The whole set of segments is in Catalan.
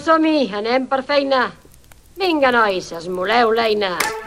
Som-hi, anem per feina. Vinga, nois, esmoleu l'eina. Let's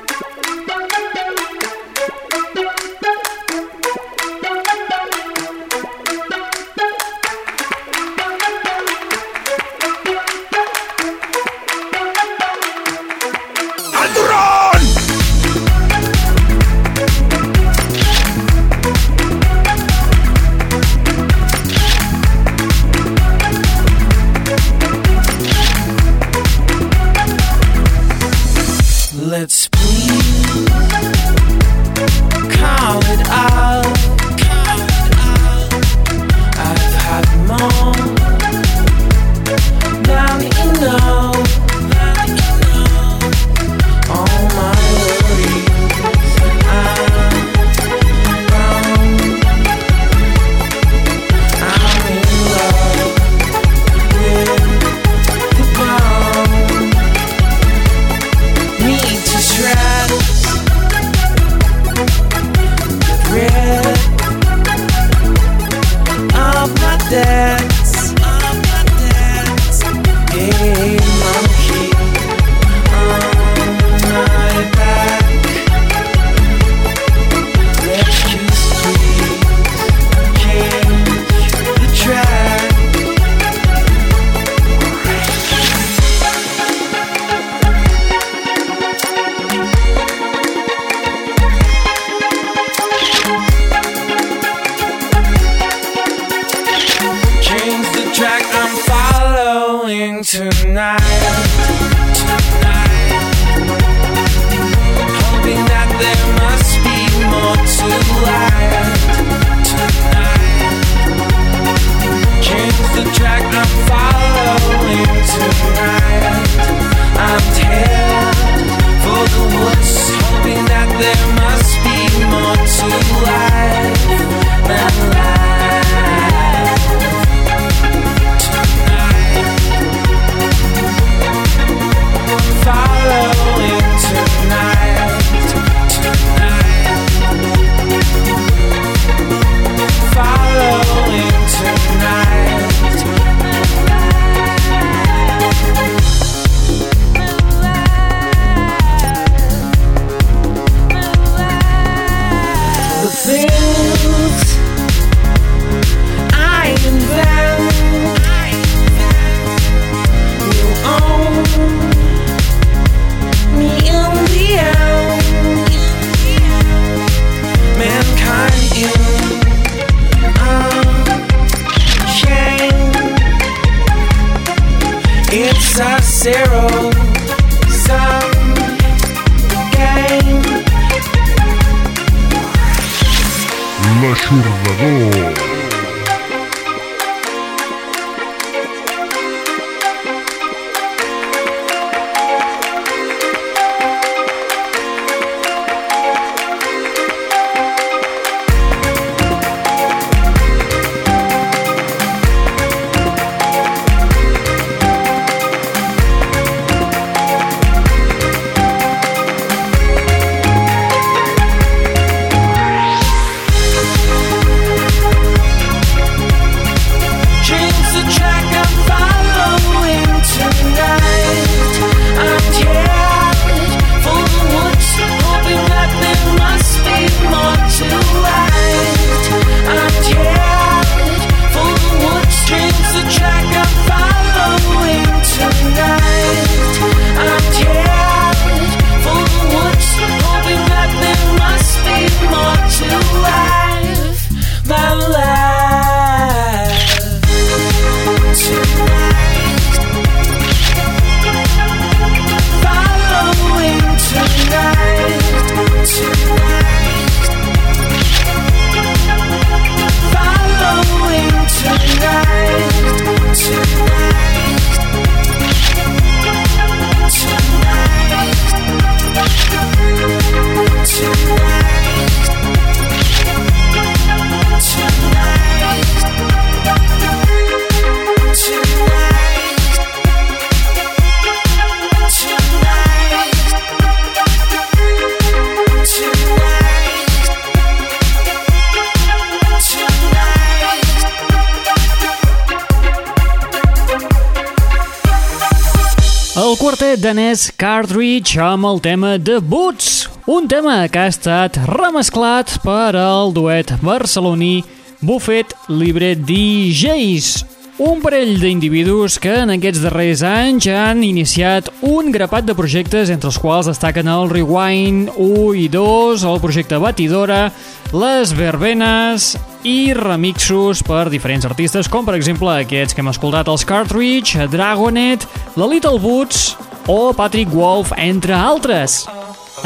danès Cartridge amb el tema de Boots, un tema que ha estat remesclat per al duet barceloní Buffet Libre DJs, un parell d'individus que en aquests darrers anys han iniciat un grapat de projectes entre els quals destaquen el Rewind 1 i 2, el projecte Batidora, les verbenes i remixos per diferents artistes com per exemple aquests que hem escoltat els Cartridge, Dragonet, la Little Boots o Patrick Wolf, entre altres.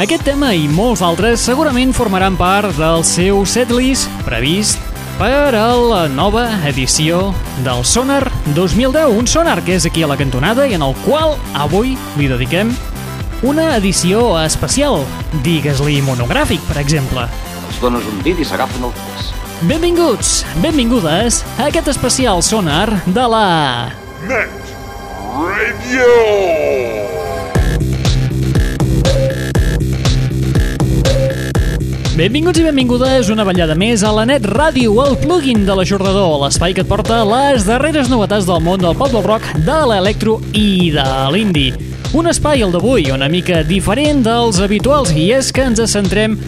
Aquest tema i molts altres segurament formaran part del seu setlist previst per a la nova edició del Sonar 2010, un Sonar que és aquí a la cantonada i en el qual avui li dediquem una edició especial, digues-li monogràfic, per exemple. Els dones un dit i s'agafen el pes. Benvinguts, benvingudes a aquest especial Sonar de la... Net Radio. Benvinguts i benvingudes una ballada més a la Net Ràdio, el plugin de l'aixordador, l'espai que et porta les darreres novetats del món del pop del rock, de l'electro i de l'indie. Un espai, el d'avui, una mica diferent dels habituals, i és que ens centrem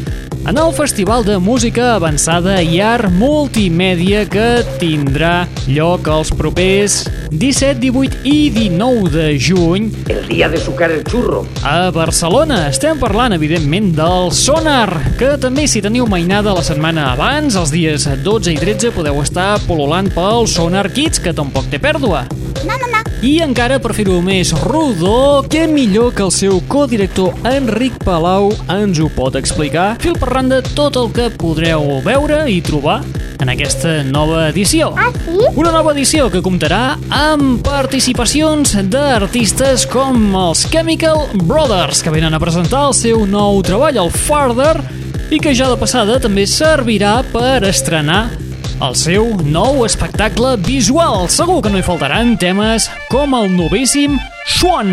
en el Festival de Música Avançada i Art Multimèdia que tindrà lloc els propers 17, 18 i 19 de juny El día de sucar el churro. a Barcelona. Estem parlant, evidentment, del Sonar, que també si teniu mainada la setmana abans, els dies 12 i 13, podeu estar pol·lulant pel Sonar Kids, que tampoc té pèrdua. No, no, no. I encara per fer-ho més rodó, què millor que el seu codirector Enric Palau ens ho pot explicar fil per randa tot el que podreu veure i trobar en aquesta nova edició. Ah, sí? Una nova edició que comptarà amb participacions d'artistes com els Chemical Brothers, que venen a presentar el seu nou treball, el Farther, i que ja de passada també servirà per estrenar el seu nou espectacle visual. Segur que no hi faltaran temes com el novíssim Swan.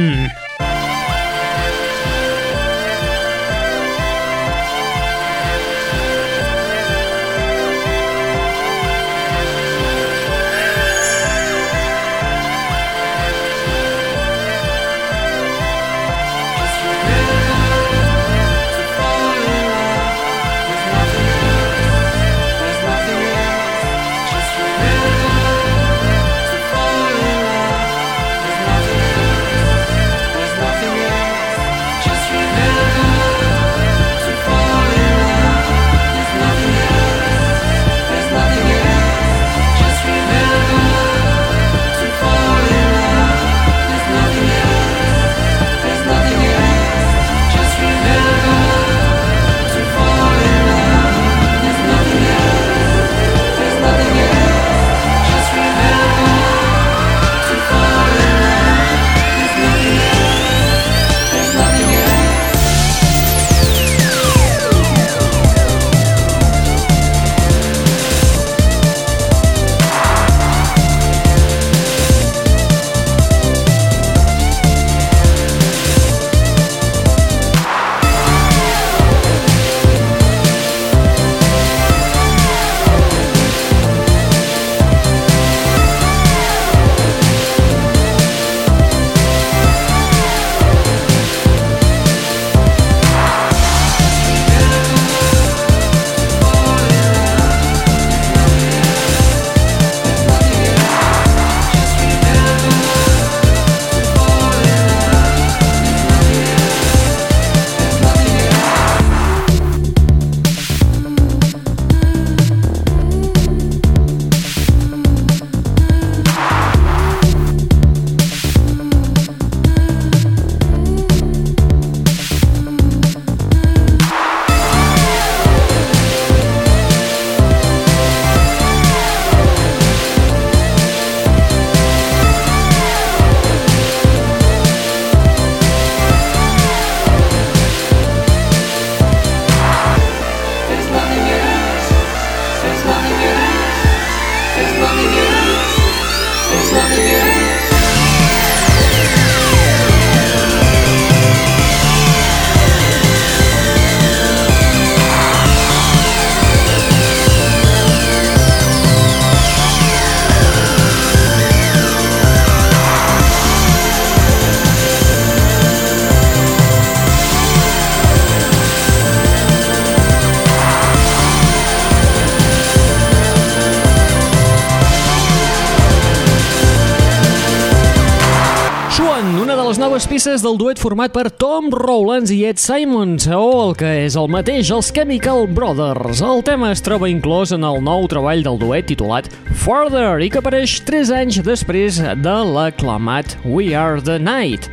Noves peces del duet format per Tom Rowlands i Ed Simons, o el que és el mateix, els Chemical Brothers. El tema es troba inclòs en el nou treball del duet titulat Further i que apareix 3 anys després de l'aclamat We Are The Night.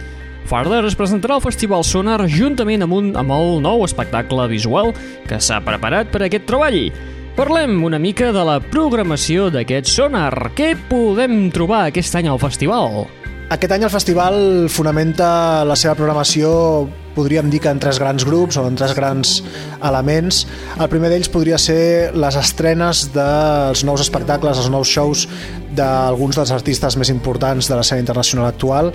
Further es presentarà al Festival Sonar juntament amb, un, amb el nou espectacle visual que s'ha preparat per aquest treball. Parlem una mica de la programació d'aquest Sonar. Què podem trobar aquest any al festival? Aquest any el festival fonamenta la seva programació podríem dir que en tres grans grups o en tres grans elements. El primer d'ells podria ser les estrenes dels nous espectacles, els nous shows d'alguns dels artistes més importants de l'escena internacional actual.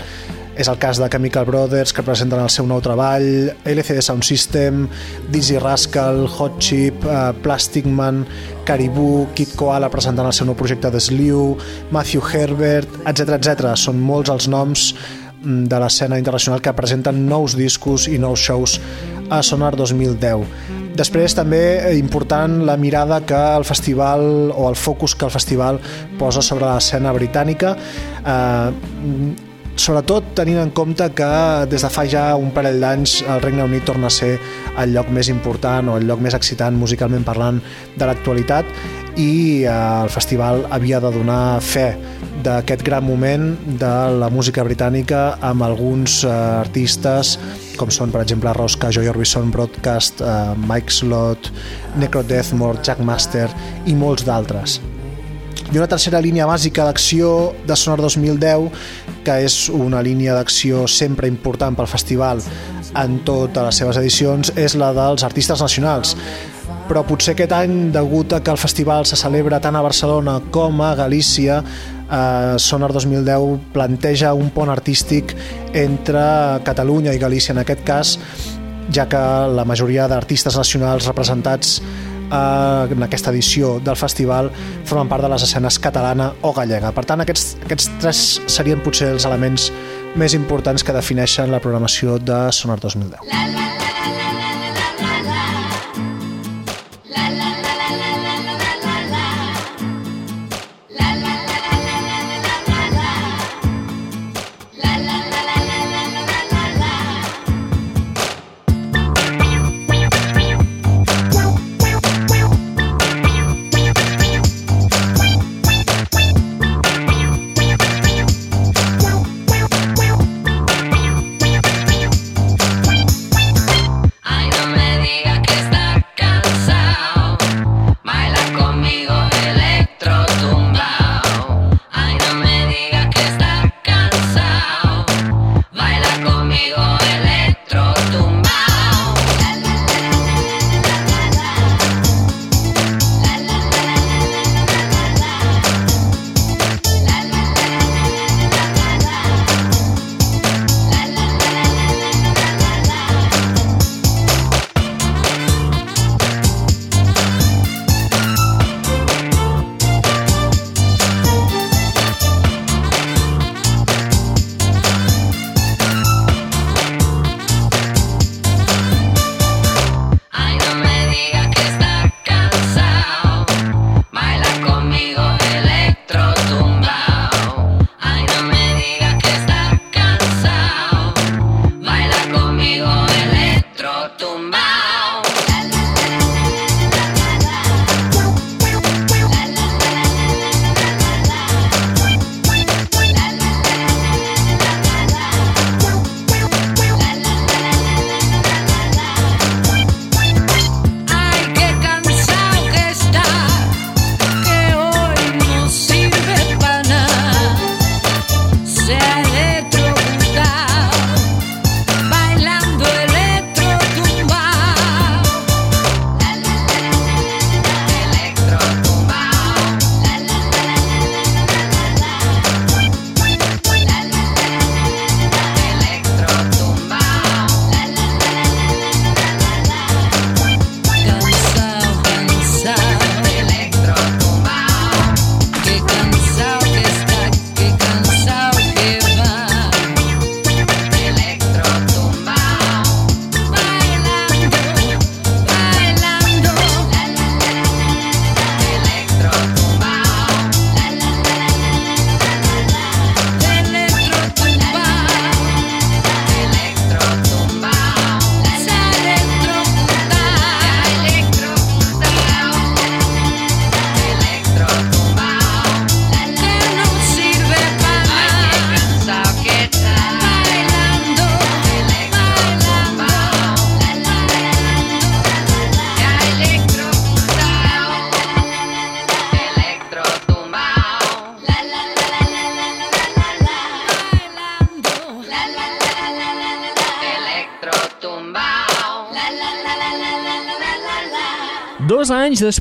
És el cas de Chemical Brothers, que presenten el seu nou treball, LCD Sound System, Dizzy Rascal, Hot Chip, eh, Plastic Man, Caribou, Kid Koala presentant el seu nou projecte de Slew, Matthew Herbert, etc etc. Són molts els noms mm, de l'escena internacional que presenten nous discos i nous shows a Sonar 2010. Després també eh, important la mirada que el festival o el focus que el festival posa sobre l'escena britànica eh, sobretot tenint en compte que des de fa ja un parell d'anys el Regne Unit torna a ser el lloc més important o el lloc més excitant musicalment parlant de l'actualitat i eh, el festival havia de donar fe d'aquest gran moment de la música britànica amb alguns eh, artistes com són per exemple Rosca, Joy Orbison, Broadcast, eh, Mike Slot, Necro Deathmore, Jack Master i molts d'altres. I una tercera línia bàsica d'acció de Sonar 2010, que és una línia d'acció sempre important pel festival en totes les seves edicions, és la dels artistes nacionals. Però potser aquest any, degut a que el festival se celebra tant a Barcelona com a Galícia, eh, Sonar 2010 planteja un pont artístic entre Catalunya i Galícia en aquest cas, ja que la majoria d'artistes nacionals representats eh, en aquesta edició del festival formen part de les escenes catalana o gallega. Per tant, aquests, aquests tres serien potser els elements més importants que defineixen la programació de Sonar 2010. La, la,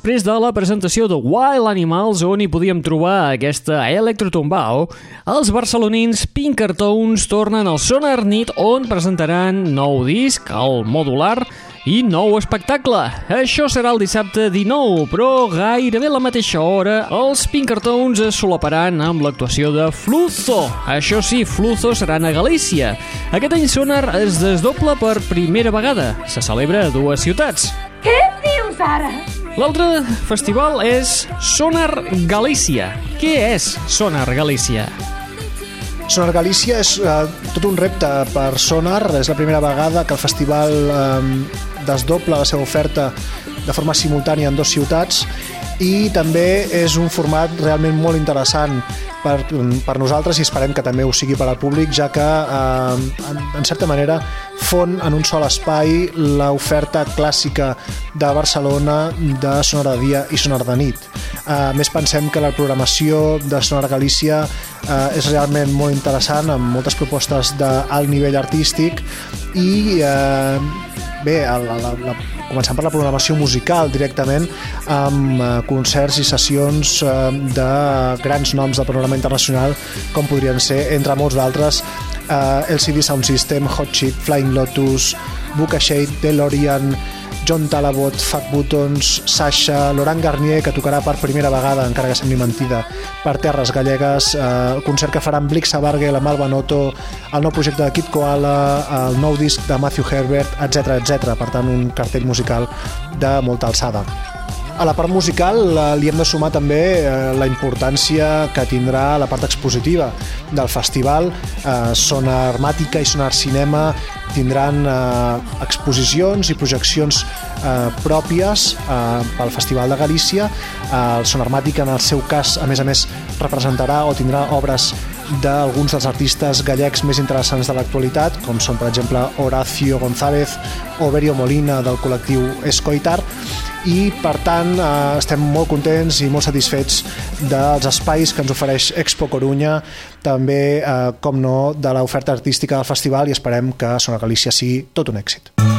després de la presentació de Wild Animals, on hi podíem trobar aquesta Electrotombao, els barcelonins Pinkertons tornen al Sonar Nit, on presentaran nou disc, el modular, i nou espectacle. Això serà el dissabte 19, però gairebé a la mateixa hora els Pinkertons es solaparan amb l'actuació de Fluzo. Això sí, Fluzo seran a Galícia. Aquest any Sonar es desdobla per primera vegada. Se celebra a dues ciutats. Què dius ara? L'altre festival és Sonar Galícia. Què és Sonar Galícia? Sonar Galícia és eh, tot un repte per Sonar. És la primera vegada que el festival eh, desdobla la seva oferta de forma simultània en dues ciutats i també és un format realment molt interessant per, per nosaltres i esperem que també ho sigui per al públic, ja que eh, en, en certa manera fon en un sol espai l'oferta clàssica de Barcelona de Sonar de dia i Sonar de nit. Eh, més pensem que la programació de Sonar Galícia eh, és realment molt interessant, amb moltes propostes d'alt nivell artístic i eh, bé, la, la, la, començant per la programació musical directament amb eh, concerts i sessions eh, de grans noms del programa internacional com podrien ser, entre molts d'altres eh, LCD Sound System, Hot Chip, Flying Lotus, Buka Shade, DeLorean, John Talabot, Fat Buttons, Sasha, Laurent Garnier, que tocarà per primera vegada, encara que sembli mentida, per terres gallegues, eh, el concert que faran Blix Sabarge, la Malva Noto, el nou projecte de Kid Koala, el nou disc de Matthew Herbert, etc etc. Per tant, un cartell musical de molta alçada. A la part musical li hem de sumar també eh, la importància que tindrà la part expositiva del festival. Eh, Sonar Armàtica i Sonar Cinema tindran eh, exposicions i projeccions eh, pròpies eh, pel Festival de Galícia. Eh, el Sonar Armàtica, en el seu cas, a més a més, representarà o tindrà obres d'alguns dels artistes gallecs més interessants de l'actualitat, com són, per exemple, Horacio González o Berio Molina del col·lectiu Escoitar, i per tant eh, estem molt contents i molt satisfets dels espais que ens ofereix Expo Corunya també, eh, com no, de l'oferta artística del festival i esperem que Sona Galícia sigui tot un èxit.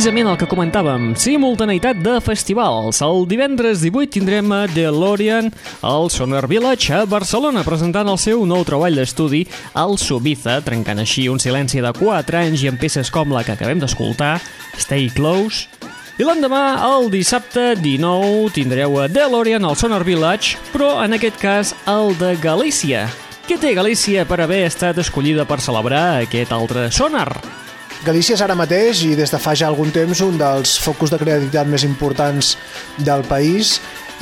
Precisament el que comentàvem, simultaneïtat de festivals. El divendres 18 tindrem a DeLorean al Sonar Village a Barcelona presentant el seu nou treball d'estudi, el Subiza, trencant així un silenci de 4 anys i amb peces com la que acabem d'escoltar, Stay Close, i l'endemà, el dissabte 19, tindreu a DeLorean al Sonar Village, però en aquest cas el de Galícia. Què té Galícia per haver estat escollida per celebrar aquest altre sonar? Galícia és ara mateix i des de fa ja algun temps un dels focus de creativitat més importants del país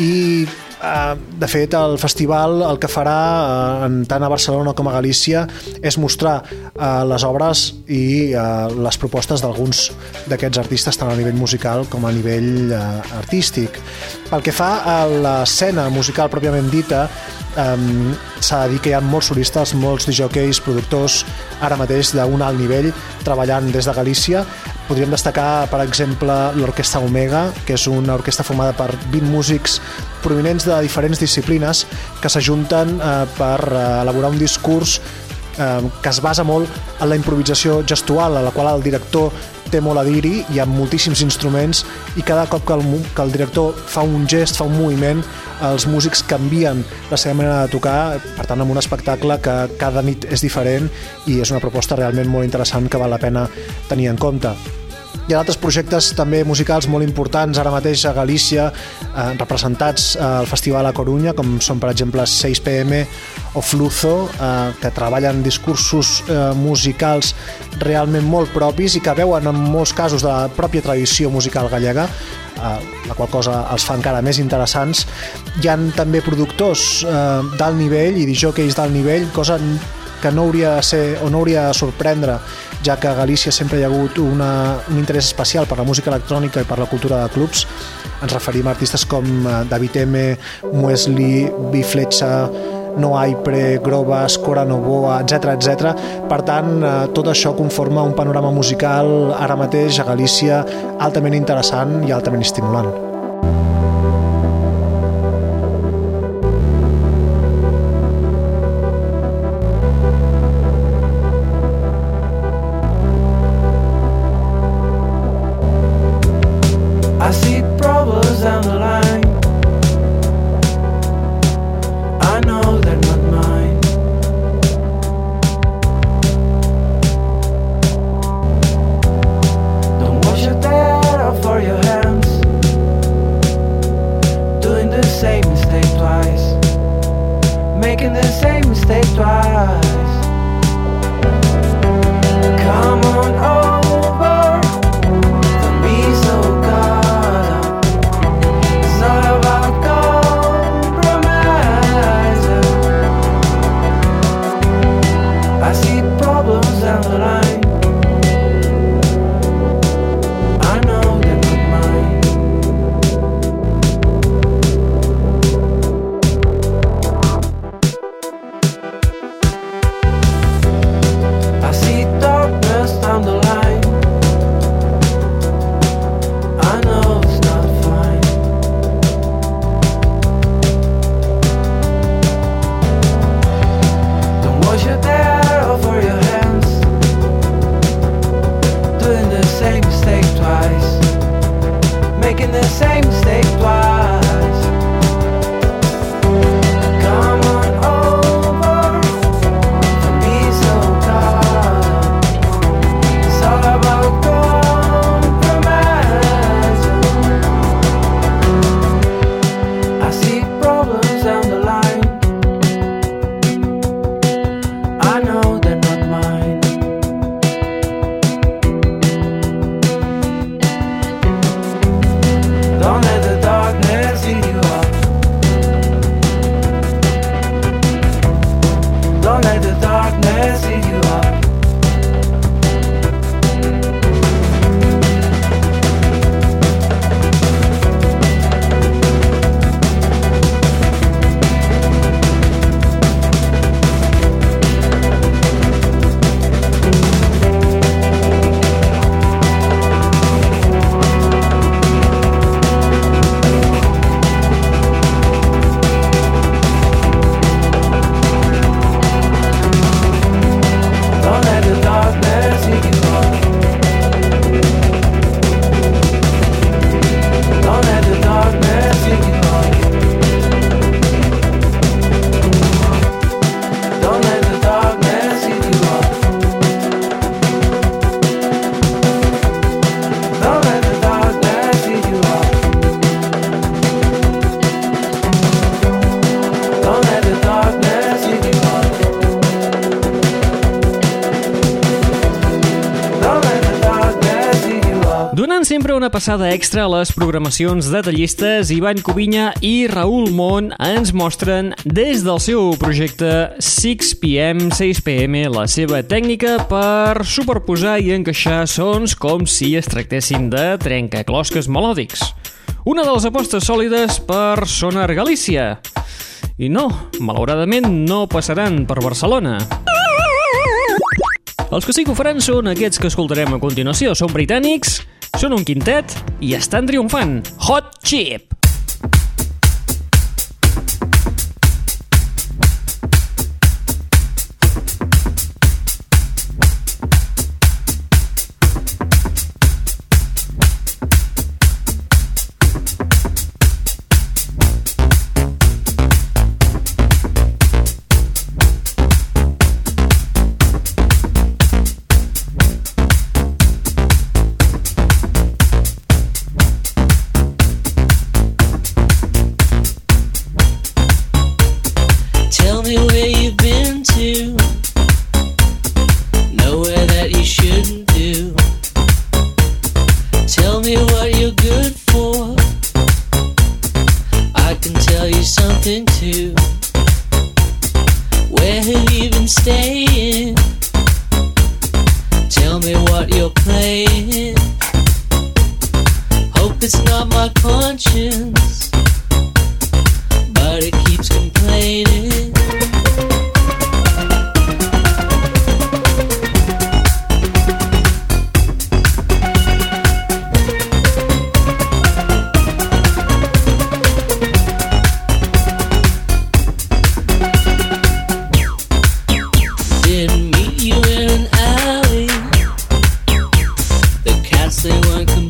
i eh, de fet el festival el que farà eh, tant a Barcelona com a Galícia és mostrar eh, les obres i les propostes d'alguns d'aquests artistes tant a nivell musical com a nivell artístic. Pel que fa a l'escena musical pròpiament dita, um, s'ha de dir que hi ha molts solistes, molts disjockeys, productors, ara mateix d'un alt nivell, treballant des de Galícia. Podríem destacar, per exemple, l'Orquestra Omega, que és una orquestra formada per 20 músics provinents de diferents disciplines que s'ajunten eh, per eh, elaborar un discurs eh, que es basa molt en la improvisació gestual, a la qual el director té molt a dir-hi, hi ha moltíssims instruments i cada cop que el, que el director fa un gest, fa un moviment, els músics canvien la seva manera de tocar, per tant amb un espectacle que cada nit és diferent i és una proposta realment molt interessant que val la pena tenir en compte. Hi ha altres projectes també musicals molt importants ara mateix a Galícia, eh, representats al Festival a Corunya, com són per exemple 6PM o Fluzo, eh, que treballen discursos eh, musicals realment molt propis i que veuen en molts casos de la pròpia tradició musical gallega, eh, la qual cosa els fa encara més interessants. Hi han també productors eh, d'alt nivell i disjockeys d'alt nivell, cosa que no hauria de ser o no hauria de sorprendre ja que a Galícia sempre hi ha hagut una, un interès especial per la música electrònica i per la cultura de clubs ens referim a artistes com eh, David M, Muesli, Bifletxa No Aipre, Grobas, Cora Novoa, etc etc. Per tant, eh, tot això conforma un panorama musical ara mateix a Galícia altament interessant i altament estimulant. sempre una passada extra a les programacions detallistes, Ivan Covinya i Raül Mont ens mostren des del seu projecte 6PM, 6PM, la seva tècnica per superposar i encaixar sons com si es tractessin de trencaclosques melòdics. Una de les apostes sòlides per Sonar Galícia. I no, malauradament no passaran per Barcelona. Els que sí que ho faran són aquests que escoltarem a continuació. Són britànics són un quintet i estan triomfant. Hot Chip! say one can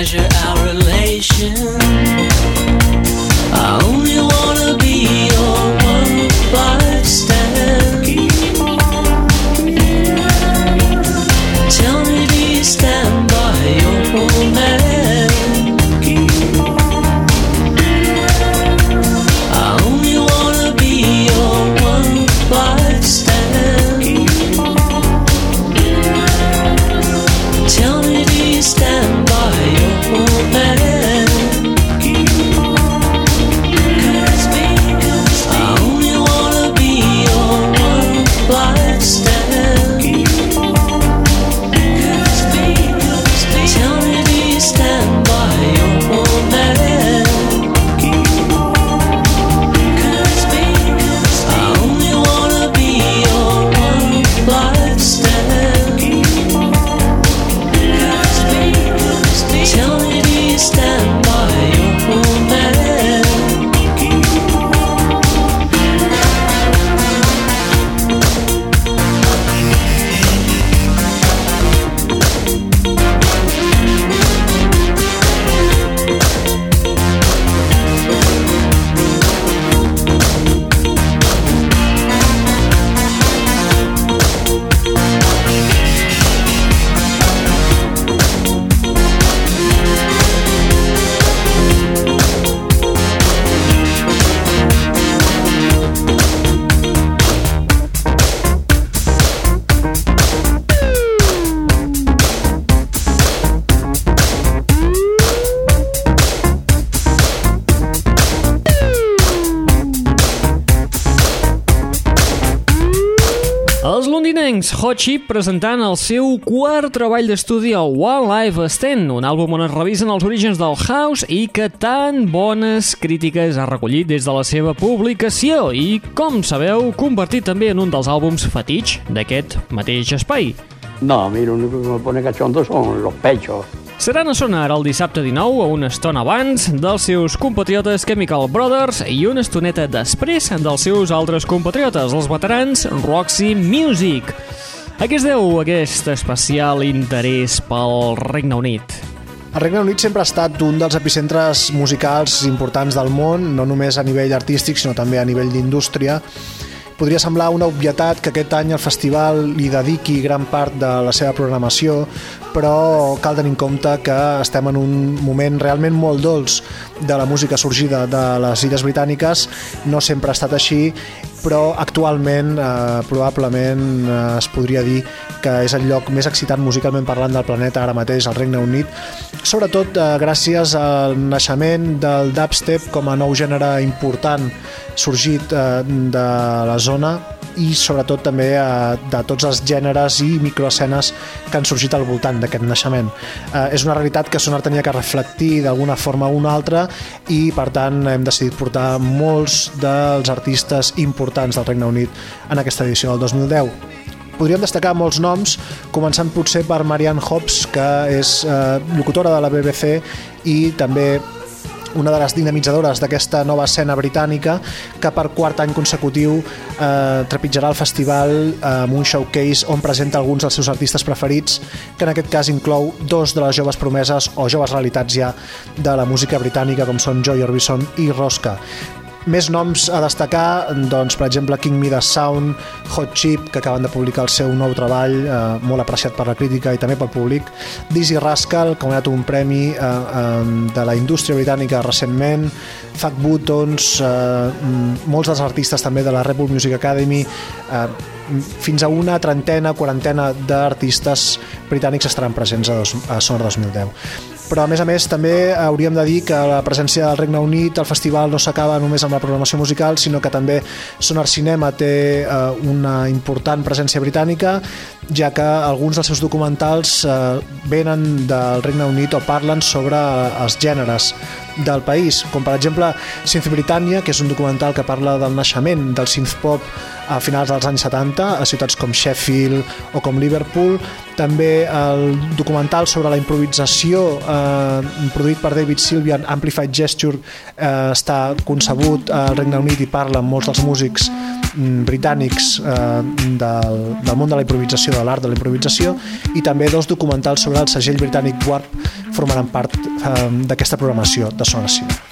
measure our relation. I'll Chip presentant el seu quart treball d'estudi al One Live Stand, un àlbum on es revisen els orígens del house i que tan bones crítiques ha recollit des de la seva publicació i, com sabeu, convertit també en un dels àlbums fetitx d'aquest mateix espai. No, a mí lo único que me pone cachondo son los pechos. Seran a sonar el dissabte 19 a una estona abans dels seus compatriotes Chemical Brothers i una estoneta després dels seus altres compatriotes, els veterans Roxy Music. A què es deu aquest especial interès pel Regne Unit? El Regne Unit sempre ha estat un dels epicentres musicals importants del món, no només a nivell artístic, sinó també a nivell d'indústria. Podria semblar una obvietat que aquest any el festival li dediqui gran part de la seva programació, però cal tenir en compte que estem en un moment realment molt dolç de la música sorgida de les Illes Britàniques. No sempre ha estat així, però actualment eh, probablement eh, es podria dir que és el lloc més excitant musicalment parlant del planeta ara mateix, al Regne Unit, sobretot eh, gràcies al naixement del dubstep com a nou gènere important sorgit eh, de la zona i sobretot també eh, de tots els gèneres i microescenes que han sorgit al voltant d'aquest naixement. Eh, és una realitat que Sonar tenia que reflectir d'alguna forma o una altra i per tant hem decidit portar molts dels artistes importants del Regne Unit en aquesta edició del 2010 podríem destacar molts noms, començant potser per Marianne Hobbs, que és eh, locutora de la BBC i també una de les dinamitzadores d'aquesta nova escena britànica que per quart any consecutiu eh, trepitjarà el festival eh, amb un showcase on presenta alguns dels seus artistes preferits que en aquest cas inclou dos de les joves promeses o joves realitats ja de la música britànica com són Joy Orbison i Rosca més noms a destacar, doncs, per exemple, King Midas Sound, Hot Chip, que acaben de publicar el seu nou treball, eh, molt apreciat per la crítica i també pel públic, Dizzy Rascal, que ha guanyat un premi eh, eh, de la indústria britànica recentment, Fuck Buttons, eh, molts dels artistes també de la Red Bull Music Academy, eh, fins a una trentena, quarantena d'artistes britànics estaran presents a, dos, a Sonar 2010 però a més a més també hauríem de dir que la presència del Regne Unit al festival no s'acaba només amb la programació musical, sinó que també Sonar Cinema té eh, una important presència britànica, ja que alguns dels seus documentals eh, venen del Regne Unit o parlen sobre els gèneres del país, com per exemple Synth Britannia, que és un documental que parla del naixement del synth pop a finals dels anys 70 a ciutats com Sheffield o com Liverpool. També el documental sobre la improvisació eh, produït per David Sylvian, Amplified Gesture, eh, està concebut al Regne Unit i parla amb molts dels músics mm, britànics eh, del, del món de la improvisació, de l'art de la improvisació, i també dos documentals sobre el segell britànic Warp formaran part eh, d'aquesta programació de Sona Cinema.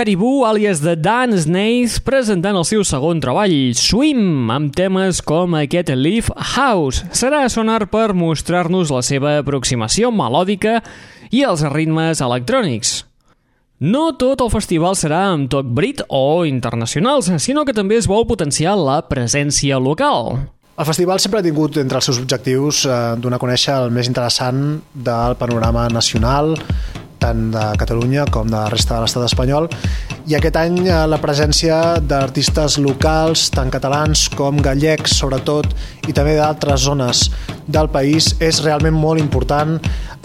Caribou, àlies de Dan Snaith, presentant el seu segon treball, Swim, amb temes com aquest Leaf House. Serà a sonar per mostrar-nos la seva aproximació melòdica i els ritmes electrònics. No tot el festival serà amb toc brit o internacionals, sinó que també es vol potenciar la presència local. El festival sempre ha tingut entre els seus objectius eh, donar a conèixer el més interessant del panorama nacional, tant de Catalunya com de la resta de l'estat espanyol i aquest any eh, la presència d'artistes locals, tant catalans com gallecs sobretot i també d'altres zones del país és realment molt important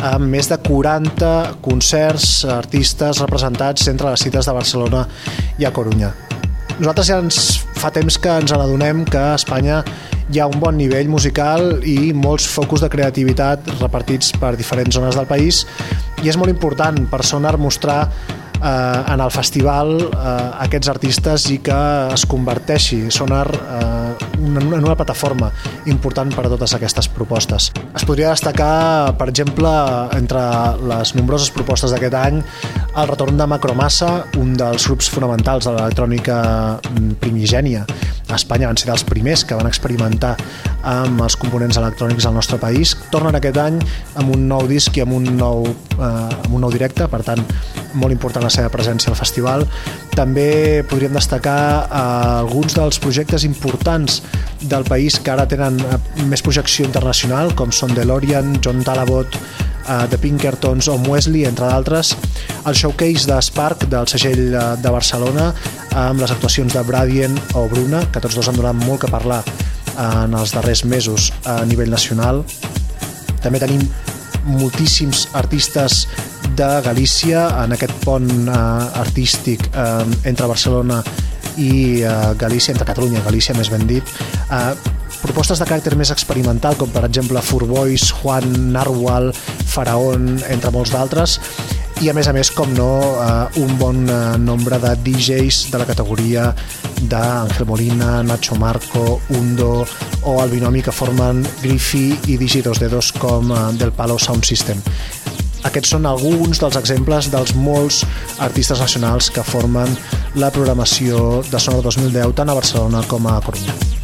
amb més de 40 concerts, artistes representats entre les cites de Barcelona i a Corunya. Nosaltres ja ens fa temps que ens adonem que a Espanya hi ha un bon nivell musical i molts focus de creativitat repartits per diferents zones del país. I és molt important per Sonar mostrar eh, en el festival eh, aquests artistes i que es converteixi Sonar eh, en una plataforma important per a totes aquestes propostes. Es podria destacar, per exemple, entre les nombroses propostes d'aquest any, el retorn de Macromassa, un dels grups fonamentals de l'electrònica primigènia. A Espanya van ser dels primers que van experimentar amb els components electrònics al nostre país. Tornen aquest any amb un nou disc i amb un nou, eh, amb un nou directe, per tant, molt important la seva presència al festival. També podríem destacar eh, alguns dels projectes importants del país que ara tenen eh, més projecció internacional, com són DeLorean, John Talabot, uh, The Pinkertons o Wesley, entre d'altres, el showcase de Spark del segell uh, de Barcelona amb les actuacions de Bradien o Bruna, que tots dos han donat molt que parlar en els darrers mesos a nivell nacional. També tenim moltíssims artistes de Galícia en aquest pont uh, artístic uh, entre Barcelona i uh, Galícia, entre Catalunya i Galícia més ben dit, uh, propostes de caràcter més experimental, com per exemple Furbois, Juan Narwal, Faraón, entre molts d'altres, i a més a més, com no, eh, un bon eh, nombre de DJs de la categoria d'Angel Molina, Nacho Marco, Undo o el binomi que formen Griffy i Digi2 Dedos com eh, del Palo Sound System. Aquests són alguns dels exemples dels molts artistes nacionals que formen la programació de Sonor 2010 tant a Barcelona com a Corunya.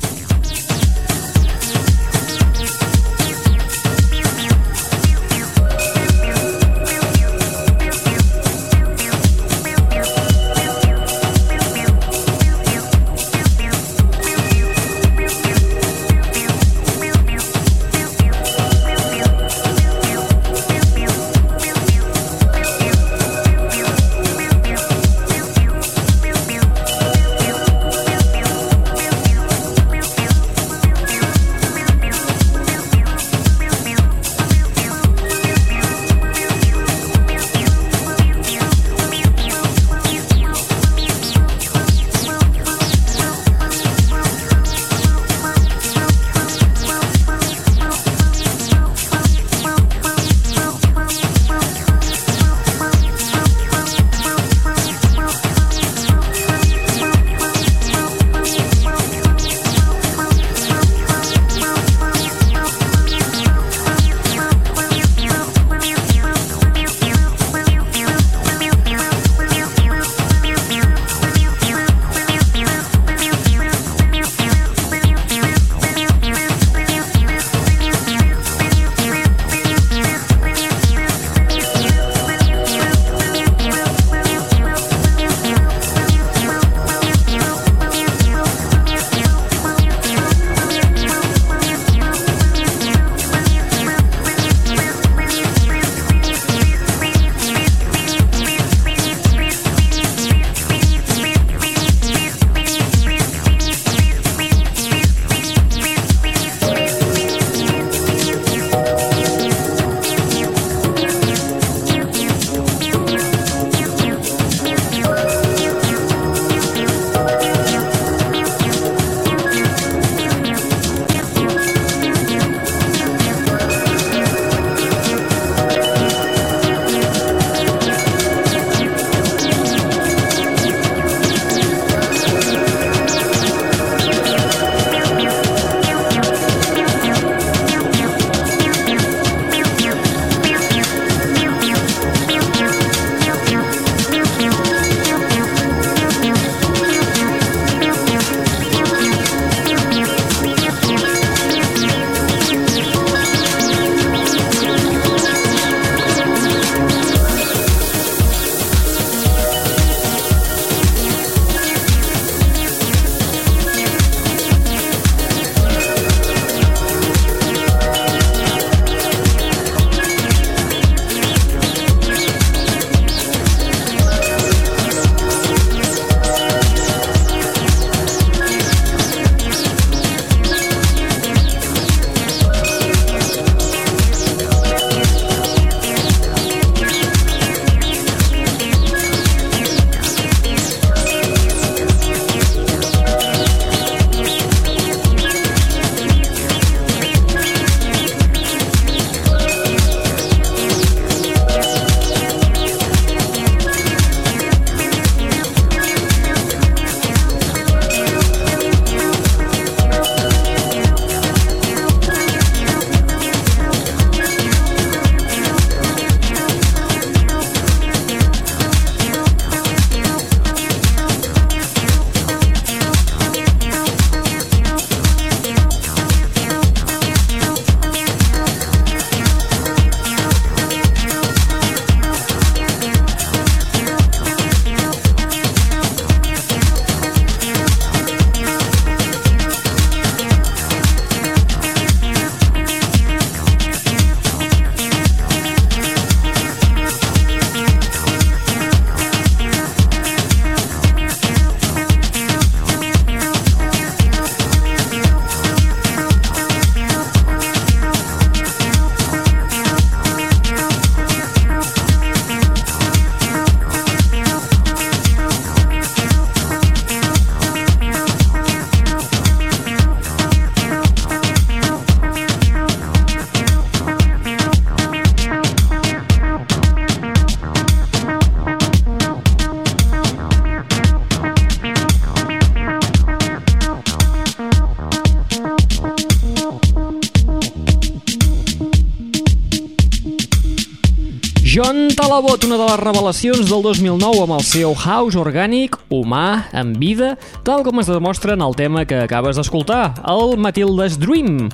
Talabot, una de les revelacions del 2009 amb el seu house orgànic, humà, en vida, tal com es demostra en el tema que acabes d'escoltar, el Matilda's Dream.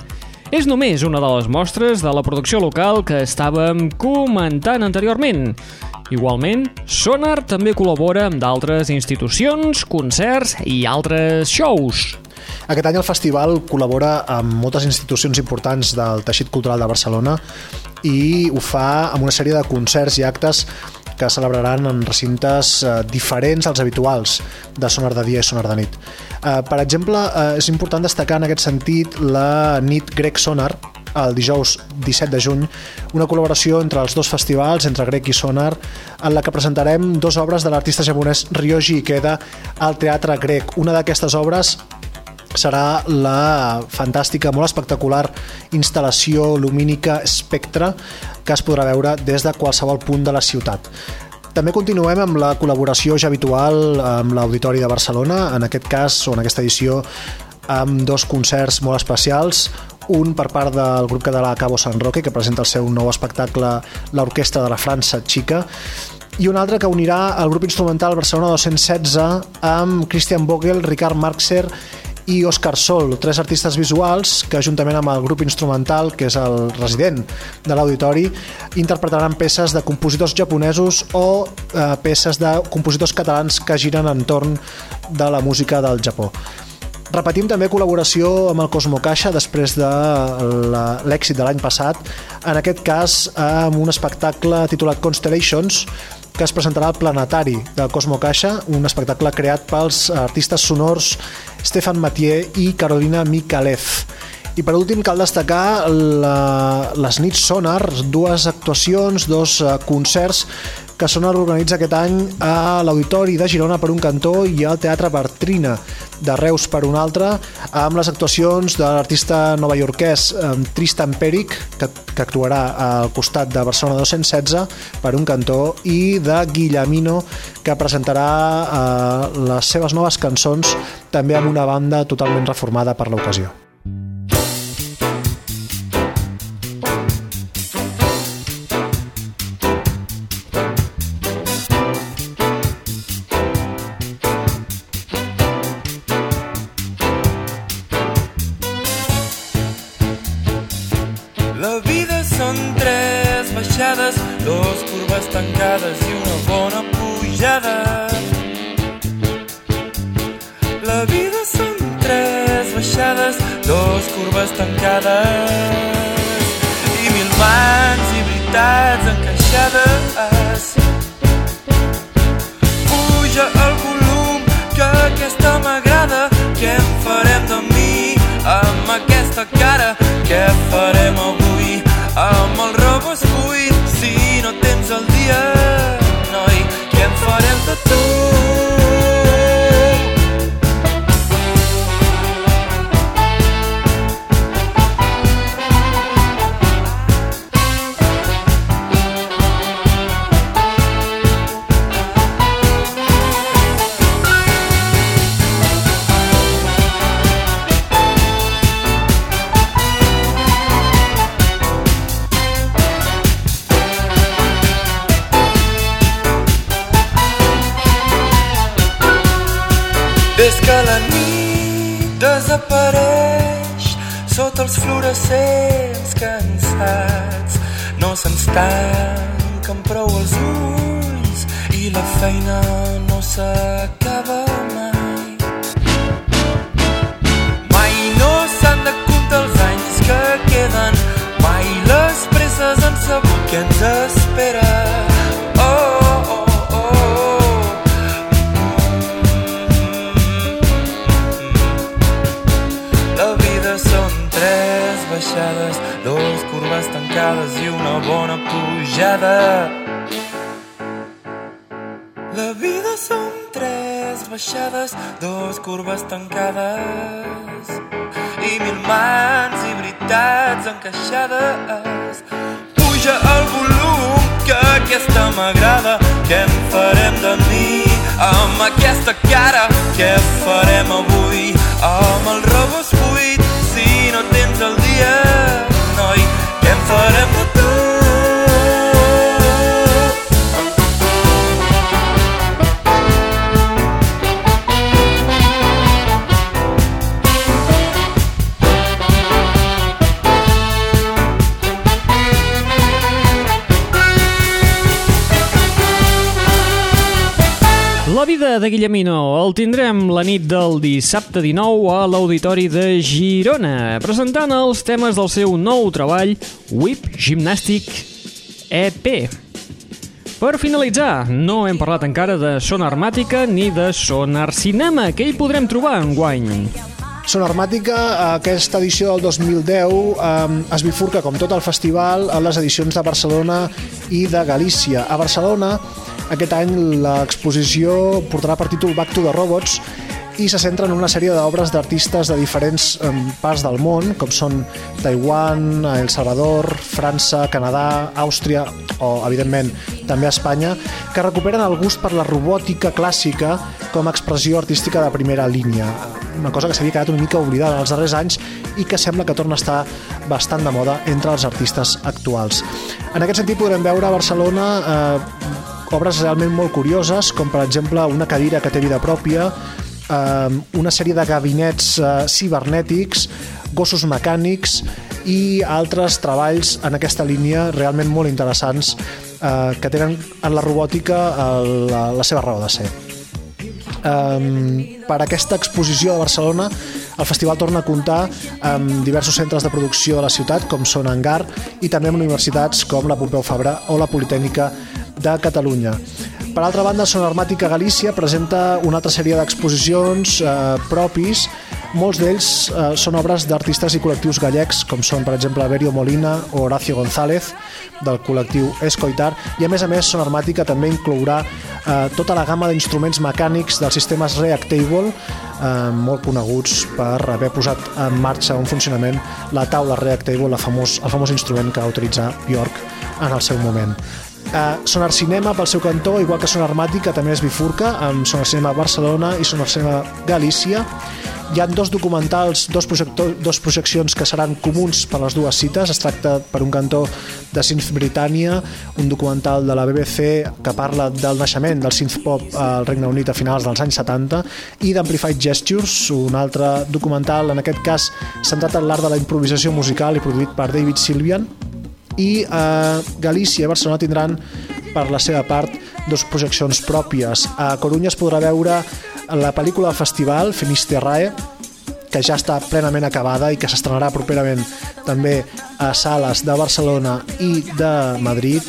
És només una de les mostres de la producció local que estàvem comentant anteriorment. Igualment, Sonar també col·labora amb d'altres institucions, concerts i altres shows. Aquest any el festival col·labora amb moltes institucions importants del teixit cultural de Barcelona i ho fa amb una sèrie de concerts i actes que celebraran en recintes eh, diferents als habituals de Sonar de dia i Sonar de nit. Eh, per exemple, eh, és important destacar en aquest sentit la nit Grec Sonar, el dijous 17 de juny, una col·laboració entre els dos festivals, entre Grec i Sonar, en la que presentarem dues obres de l'artista japonès Ryoji Ikeda al Teatre Grec. Una d'aquestes obres serà la fantàstica, molt espectacular instal·lació lumínica Spectre que es podrà veure des de qualsevol punt de la ciutat. També continuem amb la col·laboració ja habitual amb l'Auditori de Barcelona, en aquest cas, o en aquesta edició, amb dos concerts molt especials, un per part del grup català Cabo San Roque, que presenta el seu nou espectacle l'Orquestra de la França Xica, i un altre que unirà el grup instrumental Barcelona 216 amb Christian Vogel, Ricard Marxer i Òscar Sol, tres artistes visuals que juntament amb el grup instrumental, que és el resident de l'auditori, interpretaran peces de compositors japonesos o eh, peces de compositors catalans que giren entorn de la música del Japó. Repetim també col·laboració amb el Cosmo Caixa després de l'èxit de l'any passat, en aquest cas amb un espectacle titulat Constellations, que es presentarà al Planetari del Cosmo Caixa, un espectacle creat pels artistes sonors Stefan Mathieu i Carolina Mikalev. I per últim cal destacar la, les nits Sonar, dues actuacions, dos eh, concerts que Sonar organitza aquest any a l'Auditori de Girona per un cantó i al Teatre Bertrina de Reus per un altre, amb les actuacions de l'artista novaiorquès eh, Tristan Peric, que, que actuarà al costat de Barcelona 216 per un cantó, i de Guillemino, que presentarà eh, les seves noves cançons també amb una banda totalment reformada per l'ocasió. Curves tancades i una bona pujada. La vida són tres baixades, dos curves tancades i mil mans i veritats encaixades. Puja el volum, que aquesta m'agrada. Què en farem de mi amb aquesta cara? Què farem avui amb el noi? Què en farem de tu? Fluorescents cansats no se'ns tanquen prou els ulls i la feina no s'acaba mai. Mai no s'han de comptar els anys que queden, mai les presses han sabut què ens espera. Pujada. La vida són tres baixades, dos curves tancades i mil mans i veritats encaixades. Puja el volum, que aquesta m'agrada. Què en farem de mi amb aquesta cara? Què farem avui amb el La vida de Guillemino el tindrem la nit del dissabte 19 a l'Auditori de Girona, presentant els temes del seu nou treball Whip Gymnastic EP. Per finalitzar, no hem parlat encara de Sonar Màtica ni de Sonar Cinema, que hi podrem trobar en guany. Sonarmàtica, aquesta edició del 2010 eh, es bifurca, com tot el festival, a les edicions de Barcelona i de Galícia. A Barcelona, aquest any l'exposició portarà per títol Back to the Robots i se centra en una sèrie d'obres d'artistes de diferents parts del món, com són Taiwan, El Salvador, França, Canadà, Àustria o, evidentment, també Espanya, que recuperen el gust per la robòtica clàssica com a expressió artística de primera línia. Una cosa que s'havia quedat una mica oblidada en els darrers anys i que sembla que torna a estar bastant de moda entre els artistes actuals. En aquest sentit podrem veure a Barcelona eh, obres realment molt curioses, com per exemple una cadira que té vida pròpia, eh, una sèrie de gabinets eh, cibernètics, gossos mecànics i altres treballs en aquesta línia realment molt interessants eh, que tenen en la robòtica eh, la, la seva raó de ser. Um, per aquesta exposició de Barcelona el festival torna a comptar amb diversos centres de producció de la ciutat com són Engar i també amb universitats com la Pompeu Fabra o la Politècnica de Catalunya. Per altra banda, Son Armàtica Galícia presenta una altra sèrie d'exposicions eh, propis molts d'ells eh, són obres d'artistes i col·lectius gallecs, com són, per exemple, Berio Molina o Horacio González, del col·lectiu Escoitar, i a més a més Son Armàtica també inclourà eh, tota la gamma d'instruments mecànics dels sistemes Reactable, eh, molt coneguts per haver posat en marxa un funcionament la taula Reactable, la famós, el famós instrument que va utilitzar Bjork en el seu moment. Uh, Sonar Cinema, pel seu cantó, igual que Sonar Màtica, també es bifurca amb Sonar Cinema Barcelona i Sonar Cinema Galícia. Hi ha dos documentals, dos, dos projeccions que seran comuns per les dues cites. Es tracta, per un cantó, de Synth Britannia, un documental de la BBC que parla del naixement del synth pop al Regne Unit a finals dels anys 70, i d'Amplified Gestures, un altre documental, en aquest cas centrat en l'art de la improvisació musical i produït per David Sylvian, i eh, Galícia i Barcelona tindran per la seva part dos projeccions pròpies. A Corunya es podrà veure la pel·lícula del festival Finisterrae que ja està plenament acabada i que s'estrenarà properament també a sales de Barcelona i de Madrid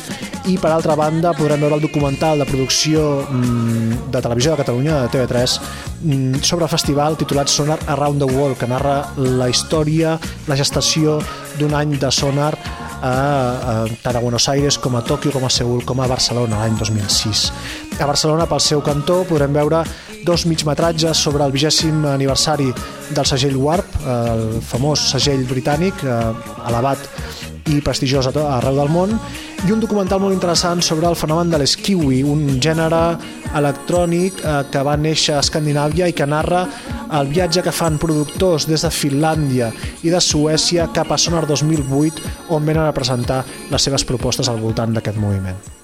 i per altra banda podrem veure el documental de producció mm, de televisió de Catalunya, de TV3 mm, sobre el festival titulat Sonar Around the World que narra la història, la gestació d'un any de Sonar a, a, tant a Buenos Aires com a Tòquio, com a Seul, com a Barcelona l'any 2006. A Barcelona, pel seu cantó, podrem veure dos migmetratges sobre el vigèsim aniversari del segell Warp, el famós segell britànic, eh, elevat i prestigiós arreu del món, i un documental molt interessant sobre el fenomen de l'eskiwi, un gènere electrònic eh, que va néixer a Escandinàvia i que narra el viatge que fan productors des de Finlàndia i de Suècia cap a Sonar 2008, on venen a presentar les seves propostes al voltant d'aquest moviment.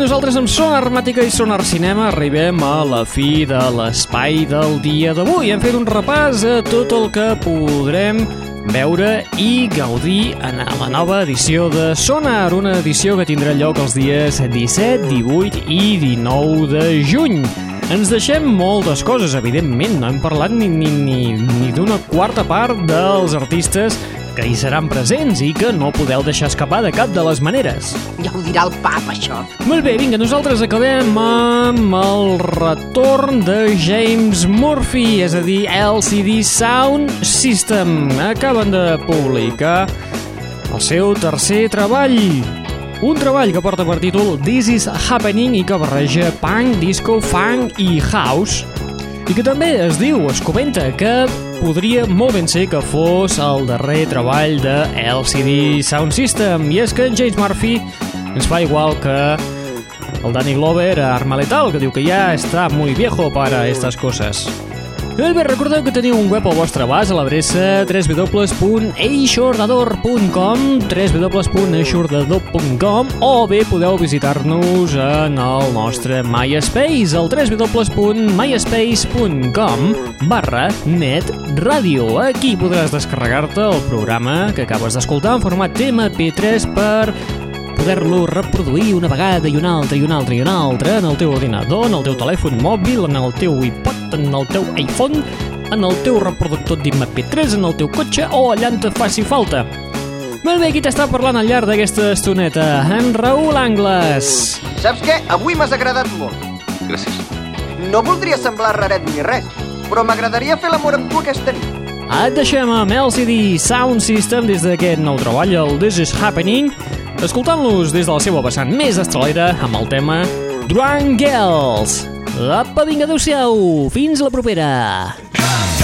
Nosaltres amb Sonar Armàtica i Sonar Cinema arribem a la fi de l'espai del dia d'avui. Hem fet un repàs a tot el que podrem veure i gaudir en la nova edició de Sonar, una edició que tindrà lloc els dies 17, 18 i 19 de juny. Ens deixem moltes coses, evidentment, no hem parlat ni, ni, ni, ni d'una quarta part dels artistes que hi seran presents i que no podeu deixar escapar de cap de les maneres. Ja ho dirà el pap, això. Molt bé, vinga, nosaltres acabem amb el retorn de James Murphy, és a dir, LCD Sound System. Acaben de publicar el seu tercer treball, un treball que porta per títol This is Happening i que barreja punk, disco, funk i house i que també es diu, es comenta, que podria molt ben ser que fos el darrer treball de LCD Sound System i és que en James Murphy ens fa igual que el Danny Glover a Arma Letal, que diu que ja està muy viejo para estas cosas. Molt bé, recordeu que teniu un web al vostre abast a l'adreça www.eixordador.com www.eixordador.com o bé podeu visitar-nos en el nostre MySpace al www.myspace.com barra netradio. Aquí podràs descarregar-te el programa que acabes d'escoltar en format MP3 per poder-lo reproduir una vegada i una altra i una altra i una altra en el teu ordinador, en el teu telèfon mòbil, en el teu iPod, en el teu iPhone, en el teu reproductor d'MP3, en el teu cotxe o allà on te faci falta. Molt bé, qui t'està parlant al llarg d'aquesta estoneta? En Raül Angles. Saps què? Avui m'has agradat molt. Gràcies. No voldria semblar raret ni res, però m'agradaria fer l'amor amb tu aquesta nit. Et deixem amb LCD Sound System des d'aquest nou treball, el This Is Happening, escoltant-los des de la seva vessant més estralera amb el tema Drunk Girls. Apa, vinga, adeu-siau, fins la propera. Drunk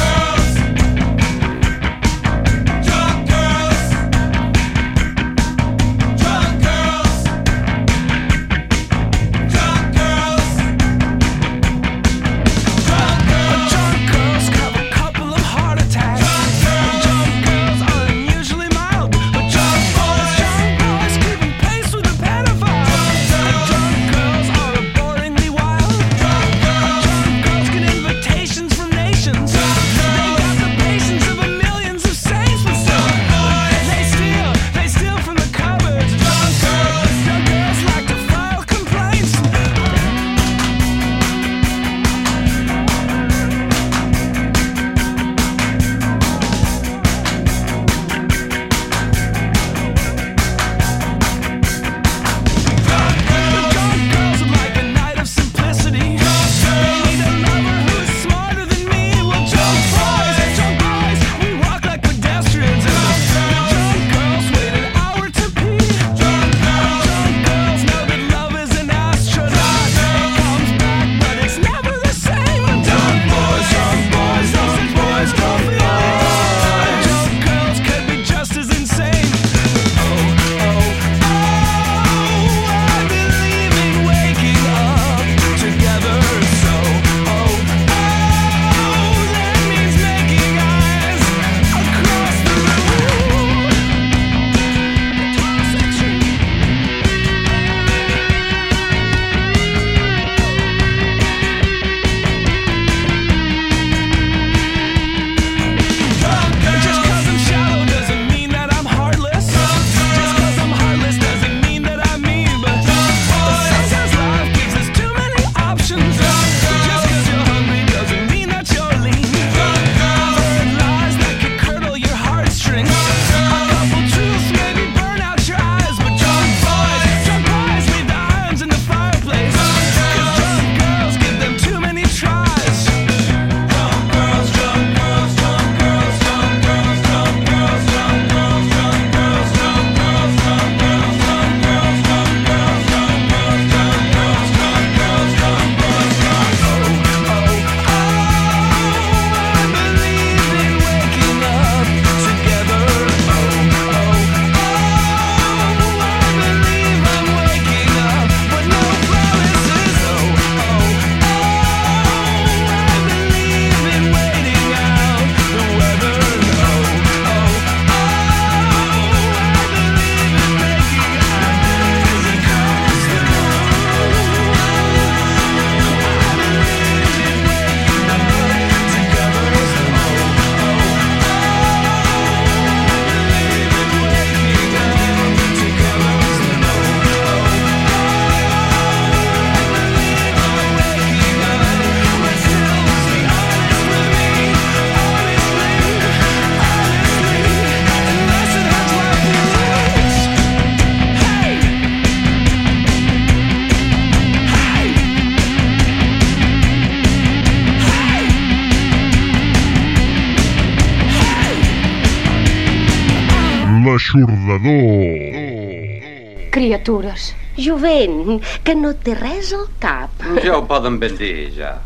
que no té res al cap. Ja ho poden ben dir, ja.